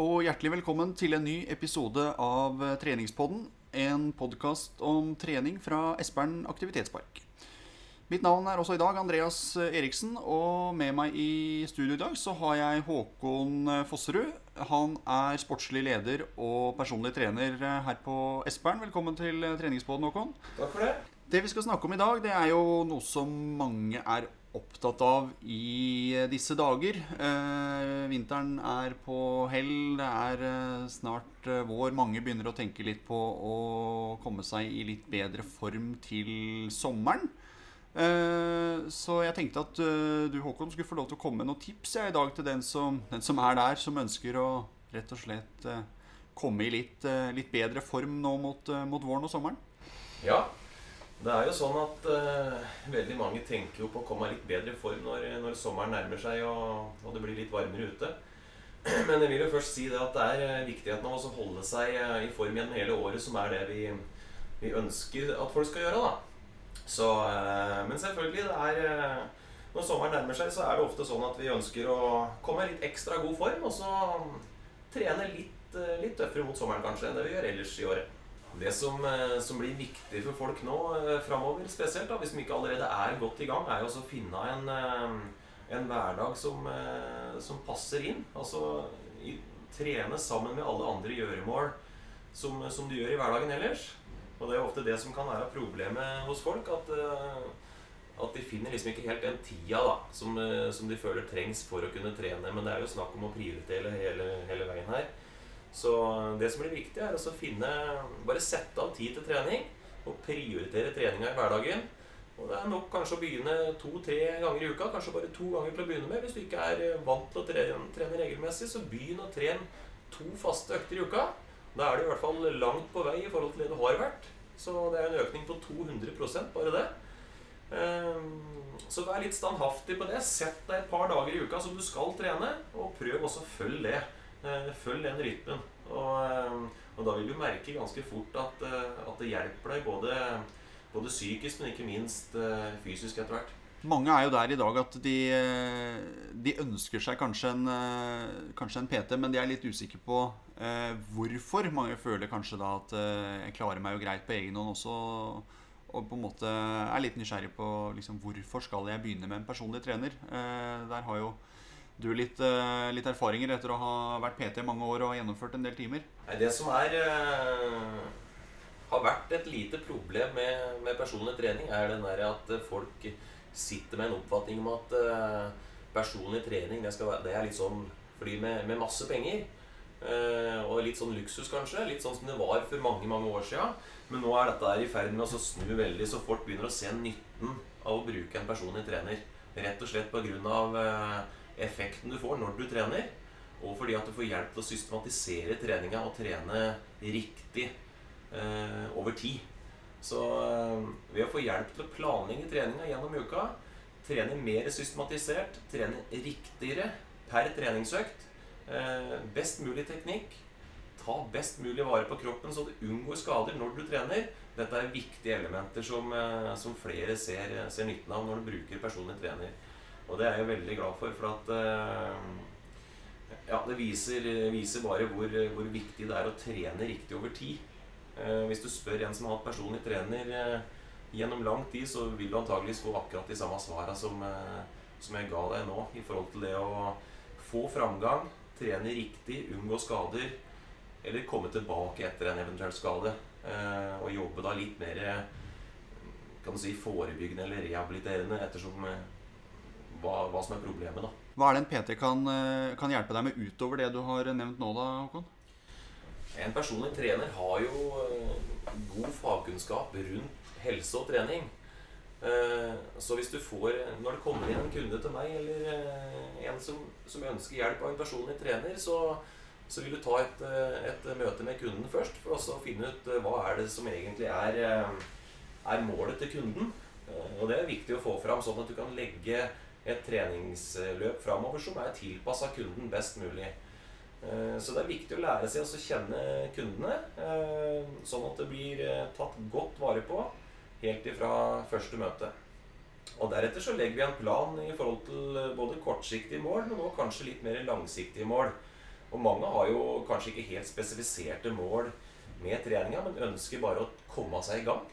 og hjertelig velkommen til en ny episode av Treningspodden. En podkast om trening fra Espern aktivitetspark. Mitt navn er også i dag Andreas Eriksen, og med meg i studio i dag så har jeg Håkon Fosserud. Han er sportslig leder og personlig trener her på Espern. Velkommen til treningspodden, Håkon. Takk for det. Det vi skal snakke om i dag, det er jo noe som mange er opptatt av i disse dager. Eh, vinteren er på hell, det er eh, snart eh, vår. Mange begynner å tenke litt på å komme seg i litt bedre form til sommeren. Eh, så jeg tenkte at du Håkon skulle få lov til å komme med noen tips jeg, i dag til den som, den som, er der, som ønsker å rett og slett komme i litt, litt bedre form nå mot, mot våren og sommeren. Ja, det er jo sånn at uh, veldig mange tenker jo på å komme litt bedre i form når, når sommeren nærmer seg og, og, det blir litt varmere ute. Men jeg vil jo først si det at det er uh, viktigheten av å holde seg uh, i form gjennom hele året som er det vi, vi ønsker at folk skal gjøre. da. Så, men selvfølgelig, det er når sommeren nærmer seg, så er det ofte sånn at vi ønsker å komme i litt ekstra god form, og så trene litt, litt tøffere mot sommeren kanskje enn det vi gjør ellers i året. Det som, eh, som, blir viktig for folk nå eh, framover, spesielt da, hvis de ikke allerede er godt i gang, er jo å finne en, eh, en hverdag som, som, passer inn. Altså i, trene sammen med alle andre gjøremål som, som, du gjør i hverdagen ellers. Og det er ofte det som kan være problemet hos folk. At, at de finner liksom ikke helt den tida da, som, som, de føler trengs for å kunne trene. Men det er jo snakk om å prioritere hele, hele veien her. Så det som blir viktig, er å finne Bare sette av tid til trening. Og prioritere treninga i hverdagen. Og det er nok kanskje å begynne to-tre ganger i uka. Kanskje bare to ganger til å begynne med. Hvis du ikke er vant til å trene, trene regelmessig, så begynn å trene to faste økter i uka. Da er du i hvert fall langt på vei i forhold til det du har vært. Så det er en økning på 200% bare det. Ehm, så vær litt standhaftig på det. Sett deg et par dager i uka som du skal trene, og prøv også å følge det. Eh, følg den rytmen. Og, eh, og, da vil du merke ganske fort at, eh, at det hjelper deg både, både, psykisk, men ikke minst fysisk etter hvert. Mange er jo der i dag at de, de ønsker seg kanskje en, kanskje en, PT, men de er litt usikre på eh, hvorfor. Mange føler kanskje da at eh, jeg klarer meg jo greit på egen hånd også. Og på en måte er litt nysgjerrig på liksom, hvorfor skal jeg begynne med en personlig trener. Eh, der har jo du litt, uh, litt, erfaringer etter å ha vært PT i mange år og gjennomført en del timer? Det som er uh, har vært et lite problem med, med personlig trening, er den der at folk sitter med en oppfatning om at uh, personlig trening det, være, det, er litt sånn fly med, med masse penger. og litt sånn luksus, kanskje. Litt sånn som det var for mange mange år siden. Men nå er dette i ferd med å snu veldig, så folk begynner å se nytten av å bruke en personlig trener. Rett og slett på grunn av effekten du får når du trener, og fordi at du får hjelp til å systematisere treninga og trene riktig eh, over tid. Så eh, ved å få hjelp til å planlegge treninga gjennom uka, trene mer systematisert, trene riktigere per treningsøkt, eh, best mulig teknikk, ta best mulig vare på kroppen så du unngår skader når du trener. Dette er viktige elementer som, eh, som flere ser, ser nytten av når du bruker personlig trener. Og det er jeg veldig glad for, for at eh, ja, det viser, viser bare hvor, hvor, viktig det er å trene riktig over tid. Eh, hvis du spør en som har hatt personlig trener eh, gjennom lang tid, så vil du antageligvis få akkurat de samme svarene som, som jeg ga deg nå, i forhold til det å få framgang, trene riktig, unngå skader, eller komme tilbake etter en eventuell skade. Og jobbe da litt mer kan du si, forebyggende eller rehabiliterende ettersom hva, hva, som er problemet. da. Hva er det en PT kan, eh, kan, hjelpe deg med utover det du har nevnt nå, da, Håkon? En personlig trener har jo eh, god fagkunnskap rundt helse og trening. Eh, så hvis du får, når det kommer inn en kunde til meg, eller en som, som ønsker hjelp av en personlig trener, så, så vil du ta et, et, møte med kunden først for å finne ut hva er det som egentlig er, er målet til kunden. Og det er viktig å få fram, sånn at du kan legge et treningsløp framover som er tilpassa kunden best mulig. Eh, så det er viktig å lære seg å kjenne kundene, eh, sånn at det blir eh, tatt godt vare på helt ifra første møte. Og Deretter så legger vi en plan i forhold til både kortsiktige mål, men også kanskje litt mer langsiktige mål. Og mange har jo kanskje ikke helt spesifiserte mål med treninga, men ønsker bare å komme seg i gang.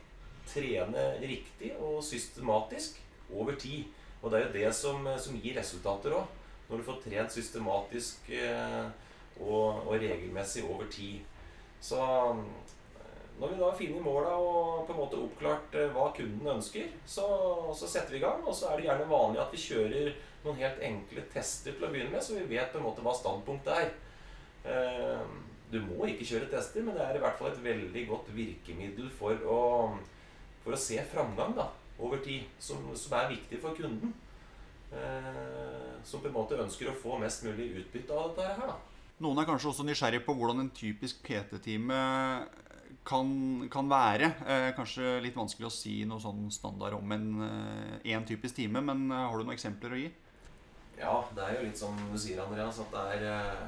Trene riktig og systematisk over tid. Og det er jo det som, som gir resultater òg. Når du får trent systematisk eh, og, og, regelmessig over tid. Så når vi da har funnet måla og på en måte oppklart eh, hva kunden ønsker, så, så, setter vi i gang. Og så er det gjerne vanlig at vi kjører noen helt enkle tester til å begynne med, så vi vet på en måte hva standpunktet er. Eh, du må ikke kjøre tester, men det er i hvert fall et veldig godt virkemiddel for å, for å se framgang da, over tid, som, som er viktig for kunden. Eh, som på en måte ønsker å få mest mulig utbytte av dette her. da. Noen er kanskje også nysgjerrig på hvordan en typisk PT-time kan, kan være. Eh, kanskje litt vanskelig å si noe sånn standard om en eh, typisk time, men eh, har du noen eksempler å gi? Ja, det er jo litt som du sier, Andreas, at det er eh,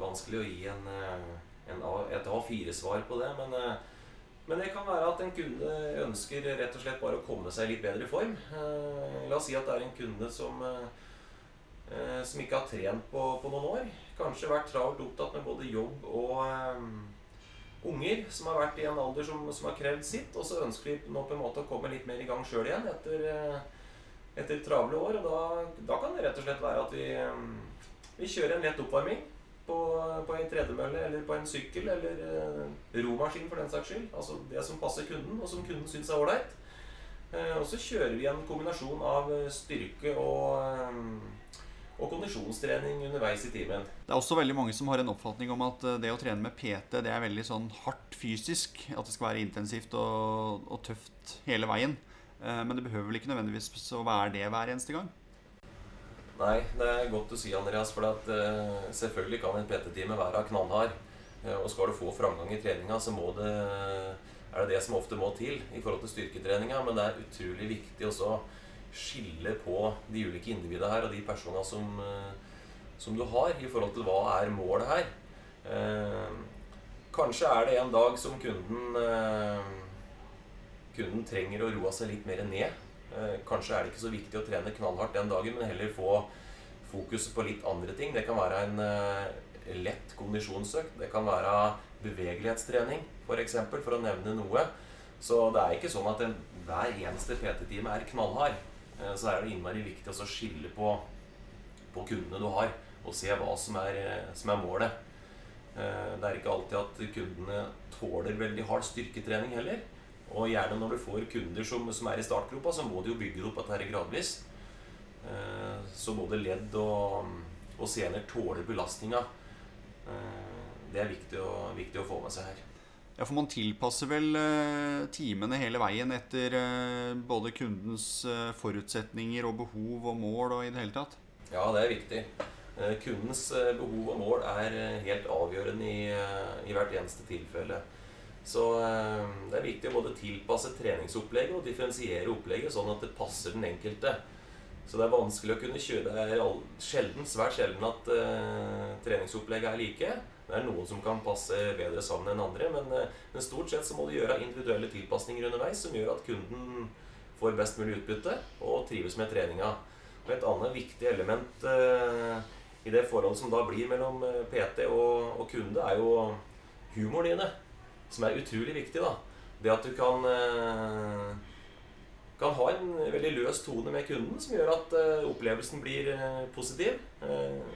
vanskelig å gi en, eh, en et A4-svar på det. Men, eh, men, det kan være at en kunde ønsker rett og slett bare å komme seg litt bedre i form. la oss si at det er en kunde som, som ikke har trent på, på, noen år. Kanskje vært travelt opptatt med både jobb og unger som har vært i en alder som, som har krevd sitt. Og så ønsker vi nå på en måte å komme litt mer i gang sjøl igjen etter, eh, etter travle år. Og da, da, kan det rett og slett være at vi, eh, vi kjører en lett oppvarming på, på en tredemølle eller på en sykkel eller eh, romaskin for den saks skyld. Altså det som passer kunden, og som kunden syns er ålreit. Og så kjører vi en kombinasjon av styrke og og kondisjonstrening underveis i timen. Det er også veldig mange som har en oppfatning om at eh, det å trene med PT det er veldig sånn hardt fysisk. At det skal være intensivt og, og tøft hele veien. Eh, men det behøver vel ikke nødvendigvis å være det hver eneste gang? Nei, det er godt å si, Andreas. For at, uh, selvfølgelig kan en PT-time være knallhard. Uh, og skal du få framgang i treninga, så må det, er det det som ofte må til i forhold til styrketreninga. Men det er utrolig viktig også å skille på de ulike individene her og de personene som, uh, som, du har, i forhold til hva er målet her. Kanskje er det en dag som kunden Kunden trenger å roe seg litt mer ned. Eh, kanskje er det ikke så viktig å trene knallhardt den dagen, men heller få fokus på litt andre ting. Det kan være en eh, lett kondisjonsøkt. Det kan være bevegelighetstrening, f.eks., for, eksempel, for å nevne noe. Så det er ikke sånn at en, hver eneste PT-time er knallhard. Eh, så er det innmari viktig å skille på, på, kundene du har, og se hva som er, som er, målet. Det er ikke alltid at kundene tåler veldig hard styrketrening heller. Og gjerne når du får kunder som, som er i startgropa, så må du jo bygge opp dette gradvis. Så både ledd og, og sener tåler belastninga. Det er viktig å, viktig å få med seg her. Ja, For man tilpasser vel uh, timene hele veien etter både kundens forutsetninger og behov og mål og i det hele tatt? Ja, det er viktig. kundens behov og mål er helt avgjørende i, i, hvert eneste tilfelle. Så det er viktig å både tilpasse treningsopplegget og differensiere opplegget sånn at det passer den enkelte. Så det er vanskelig å kunne kjøre Det er sjelden, svært sjelden at treningsopplegget er like. Det er noen som kan passe bedre sammen enn andre, men, eh, men, stort sett så må du gjøre individuelle tilpasninger underveis som gjør at kunden får best mulig utbytte og trives med treninga. Og Et annet viktig element eh, i det forholdet som da blir mellom eh, PT og, og, kunde, er jo humoren dine, som er utrolig viktig. da. Det at du kan, eh, kan ha en veldig løs tone med kunden som gjør at eh, opplevelsen blir eh, positiv.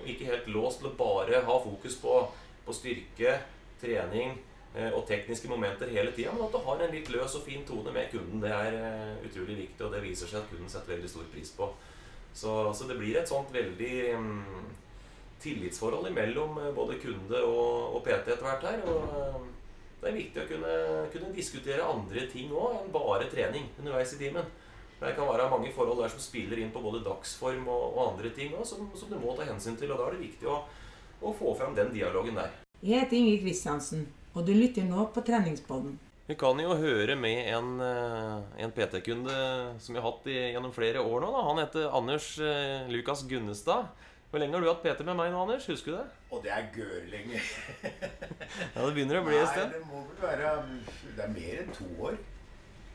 ikke helt låst til å bare ha fokus på på styrke, trening og tekniske momenter hele tida, men at du har en litt løs og fin tone med kunden, det er utrolig viktig, og det viser seg at kunden setter veldig stor pris på. Så, så det blir et sånt veldig um, tillitsforhold mellom både kunde og, og PT etter hvert her. og det er viktig å kunne, kunne diskutere andre ting òg enn bare trening underveis i timen. Det kan være mange forhold der som spiller inn på både dagsform og, og andre ting også, som, som, du må ta hensyn til. og Da er det viktig å å få fram den dialogen der. Jeg heter Ingrid Kristiansen, og du lytter nå på Treningspodden. Vi kan jo høre med en, eh, en PT-kunde som vi har hatt i, gjennom flere år nå. Da. Han heter Anders eh, Lukas Gunnestad. Hvor lenge har du hatt PT med meg nå, Anders? Husker du det? Og det er gørlenge. ja, det begynner å bli et sted. Nei, det må vel være Det er mer enn to år.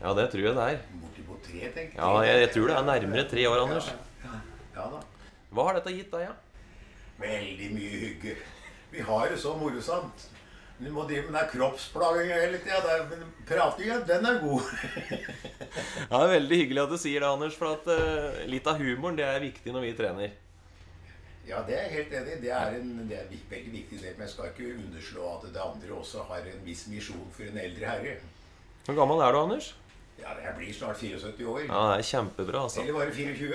Ja, det tror jeg det er. Bortimot tre, tenker jeg. Ja, jeg, jeg, tror det er nærmere tre år, Anders. Ja, ja. da. Hva har dette gitt deg, ja? Veldig mye hygge. Vi har det så morosamt. Du må drive med den kroppsplaginga hele tida. Pratinga, den er god. Ja, det er Veldig hyggelig at du sier det, Anders. For at uh, litt av humoren det er viktig når vi trener. Ja, det er jeg helt enig i. Det er en det er en veldig viktig del. Men jeg skal ikke underslå at det andre også har en viss misjon for en eldre herre. Hvor gammel er du, Anders? Ja, jeg blir snart 74 år. Ja, Det er kjempebra, altså. Eller bare 24?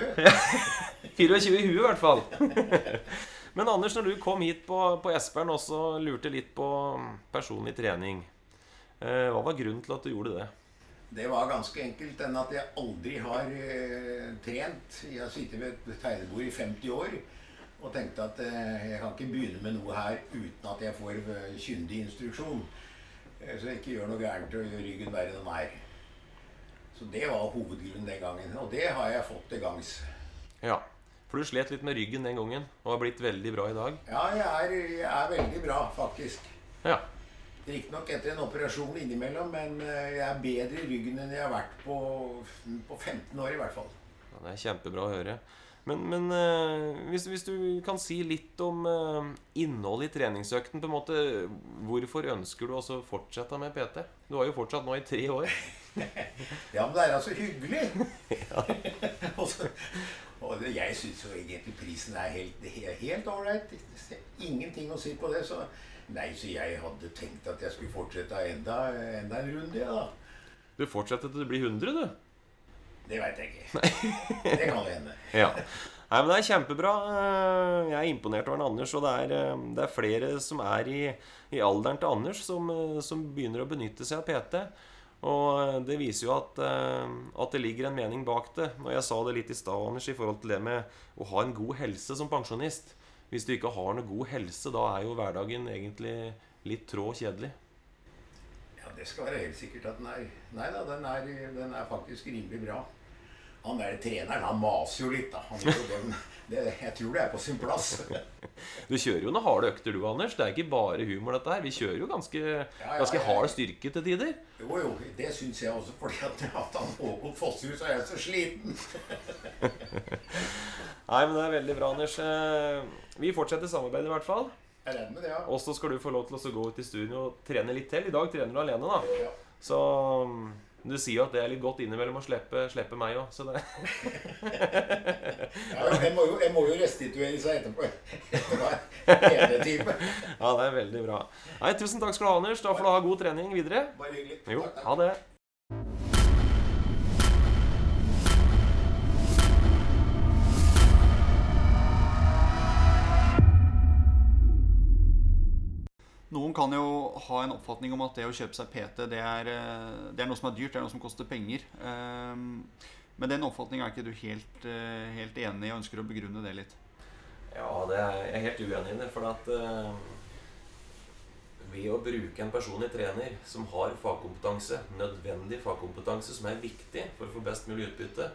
24 i huet, i hvert fall. Men Anders, når du kom hit på, på Espern og så lurte litt på personlig trening, eh, hva var grunnen til at du gjorde det? Det var ganske enkelt den at jeg aldri har eh, trent. Jeg har sittet ved et tegnebord i 50 år og tenkte at eh, jeg kan ikke begynne med noe her uten at jeg får eh, kyndig instruksjon. Eh, så jeg ikke gjør noe gærent og gjør ryggen verre enn den er. Så det var hovedgrunnen den gangen. Og det har jeg fått til gangs. Ja, For du slet litt med ryggen den gangen og har blitt veldig bra i dag. Ja, jeg er, jeg er veldig bra, faktisk. Ja, Riktignok etter en operasjon innimellom, men jeg er bedre i ryggen enn jeg har vært på, på 15 år i hvert fall. ja Det er kjempebra å høre. Men, men eh, hvis, hvis du kan si litt om eh, innholdet i treningsøkten på en måte, Hvorfor ønsker du å fortsette med PT? Du har jo fortsatt nå i tre år. Ja, men det er altså hyggelig. og, så, og det, jeg syns jo egentlig prisen er helt he- helt ålreit. Ingenting å si på det. Så nei, så jeg hadde tenkt at jeg skulle fortsette enda, enda en runde, ja, da. Du fortsetter til du blir 100, du. Det veit jeg ikke. Det kan hende. Ja. Nei, men Det er kjempebra. Eh, Jeg er imponert over Anders. Og det er, eh, det er flere som er i, i alderen til Anders, som, eh, som begynner å benytte seg av PT. Og det viser jo at, at det ligger en mening bak det. Og jeg sa det litt i stad, Anders, i forhold til det med å ha en god helse som pensjonist. Hvis du ikke har noe god helse, da er jo hverdagen egentlig litt trå og kjedelig. Ja, det skal være helt sikkert at den er Nei da, den er, den er faktisk rimelig bra. Han der treneren, han maser jo litt, da. Han, det, jeg tror det er på sin plass. Du kjører jo noen harde økter du, Anders. Det er ikke bare humor, dette her. Vi kjører jo ganske, ja, ganske ja. hard styrke til tider. Jo, jo, det syns jeg også, fordi at, at han Håkon Fossrud så er jeg så sliten. Nei, men det er veldig bra, Anders. Eh, Vi fortsetter samarbeidet i hvert fall. Jeg er redd med det, ja. Og så skal du få lov til å gå ut i studio og trene litt til. I dag trener du alene, da. ja. Så du sier jo at det er litt godt innimellom å slippe, slippe meg òg. Så det ja jeg, må jo, jeg må jo restituere seg etterpå. Etter time. Ja, det er veldig bra. Nei, Tusen takk skal du ha, Anders. Da får du ha god trening videre. Bare hyggelig. Jo, ha det. Noen kan jo ha en oppfatning om at det å kjøpe seg PT, det er, eh, det er noe som er dyrt, det er noe som koster penger. Ehm, Men den oppfatningen er ikke du helt, eh, helt enig i, og ønsker å begrunne det litt. Ja, det er jeg er helt uenig i det. For at eh, ved å bruke en personlig trener som har fagkompetanse, nødvendig fagkompetanse som er viktig for å få best mulig utbytte,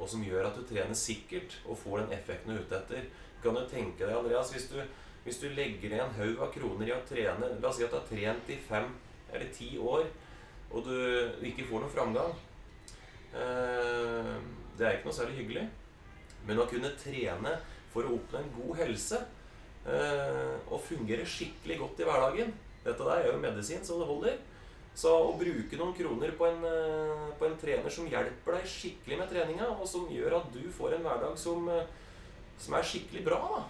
og som gjør at du trener sikkert og får den effekten du er ute etter kan du tenke deg, Andreas, hvis du, hvis du legger ned en haug av kroner i å trene La oss si at du har trent i fem eller ti år, og du ikke får noen framgang. eh, Det er ikke noe særlig hyggelig. Men å kunne trene for å oppnå en god helse eh, og fungere skikkelig godt i hverdagen Dette der er jo medisin så det holder. Så å bruke noen kroner på en, eh, på en trener som hjelper deg skikkelig med treninga, og som gjør at du får en hverdag som, som er skikkelig bra da.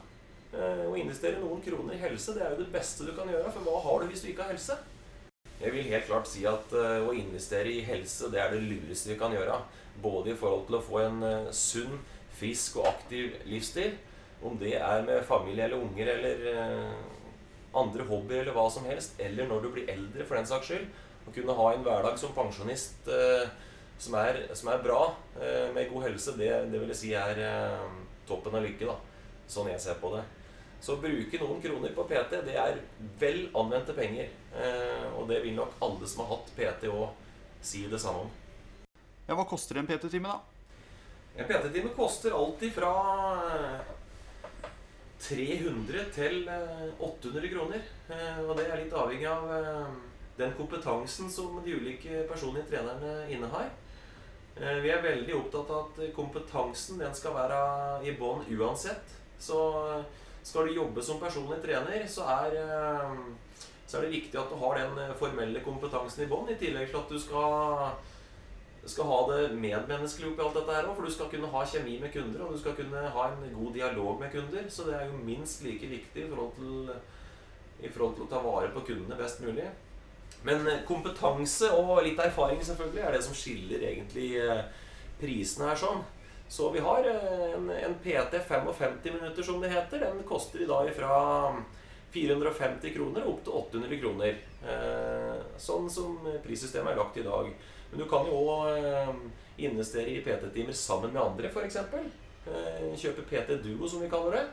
Eh, Å investere noen kroner i helse, det er jo det beste du kan gjøre. For hva har du hvis du ikke har helse? Jeg vil helt klart si at eh, å investere i helse, det er det lureste vi kan gjøre. Både i forhold til å få en eh, sunn, frisk og aktiv livsstil. Om det er med familie eller unger eller andre hobbyer eller hva som helst. Eller når du blir eldre, for den saks skyld. Å kunne ha en hverdag som pensjonist som, er, som er bra, med god helse, det, det vil jeg si er toppen av lykke. da. Sånn jeg ser på det. Så å bruke noen kroner på PT, det er vel anvendte penger. Eh, og det vil nok alle som har hatt PT òg si det samme om. Ja, Hva koster en PT-time, da? En PT-time koster alltid fra eh, 300 til eh, 800 kroner. Eh, Og det er litt avhengig av eh, den kompetansen som de ulike personlige trenerne innehar. Eh, Vi er veldig opptatt av at kompetansen den skal være i bånn uansett. Så eh, skal du jobbe som personlig trener, så er, eh, så er det viktig at du har den eh, formelle kompetansen i bånn, i tillegg til at du skal, skal ha det medmenneskelig oppi alt dette her òg. For du skal kunne ha kjemi med kunder, og du skal kunne ha en god dialog med kunder. Så det er jo minst like viktig i forhold til, i forhold til å ta vare på kundene best mulig. Men eh, kompetanse og litt erfaring selvfølgelig er det som skiller egentlig prisene her sånn. Så vi har eh, en, en PT 55 minutter, som det heter. Den koster i dag fra 450 kroner opp til 800 kroner. Sånn som prissystemet er lagt i dag. Men du kan jo òg investere i PT-timer sammen med andre, f.eks. Kjøpe PT Duo, som vi kaller det.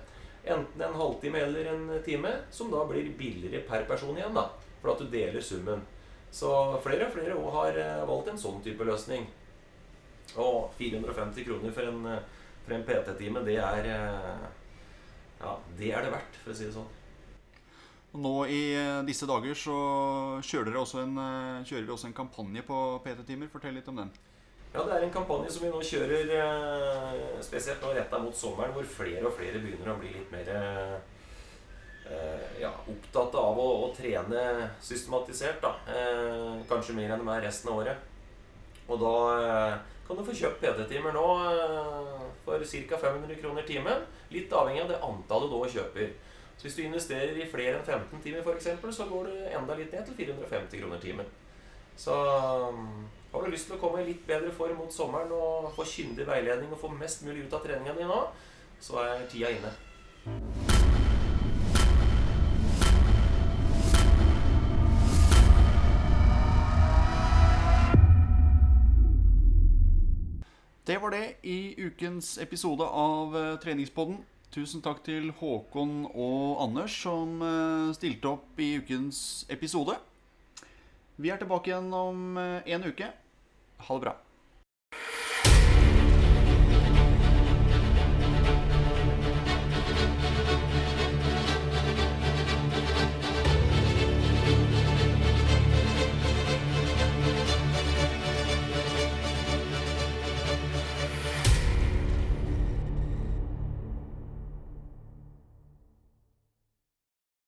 Enten en halvtime eller en time, som da blir billigere per person igjen. da for at du deler summen. Så flere og flere har eh, valgt en sånn type løsning. Og 450 kroner for en, eh, for en PT-time, det er eh, Ja, det er det verdt, for å si det sånn. Nå i disse dager så kjører dere også en, kjører dere også en kampanje på PT-timer. Fortell litt om den. Ja, det er en kampanje som vi nå kjører spesielt nå retta mot sommeren, hvor flere og flere begynner å bli litt mer Eh, ja, opptatt av å, å, trene systematisert. Da. Eh, kanskje mer enn de er resten av året. Og da eh, kan du få kjøpt PT-timer nå for ca. 500 kroner timen. Litt avhengig av det antallet du da kjøper. Så hvis du investerer i flere enn 15 timer, eksempel, så går det enda litt ned til 450 kroner timen. Så har du lyst til å komme i litt bedre form mot sommeren og få kyndig veiledning og få mest mulig ut av treninga di nå, så er tida inne. Det var det i ukens episode av uh, Treningspodden. Tusen takk til Håkon og Anders som uh, stilte opp i ukens episode. Vi er tilbake igjen om uh, en uke. Ha det bra.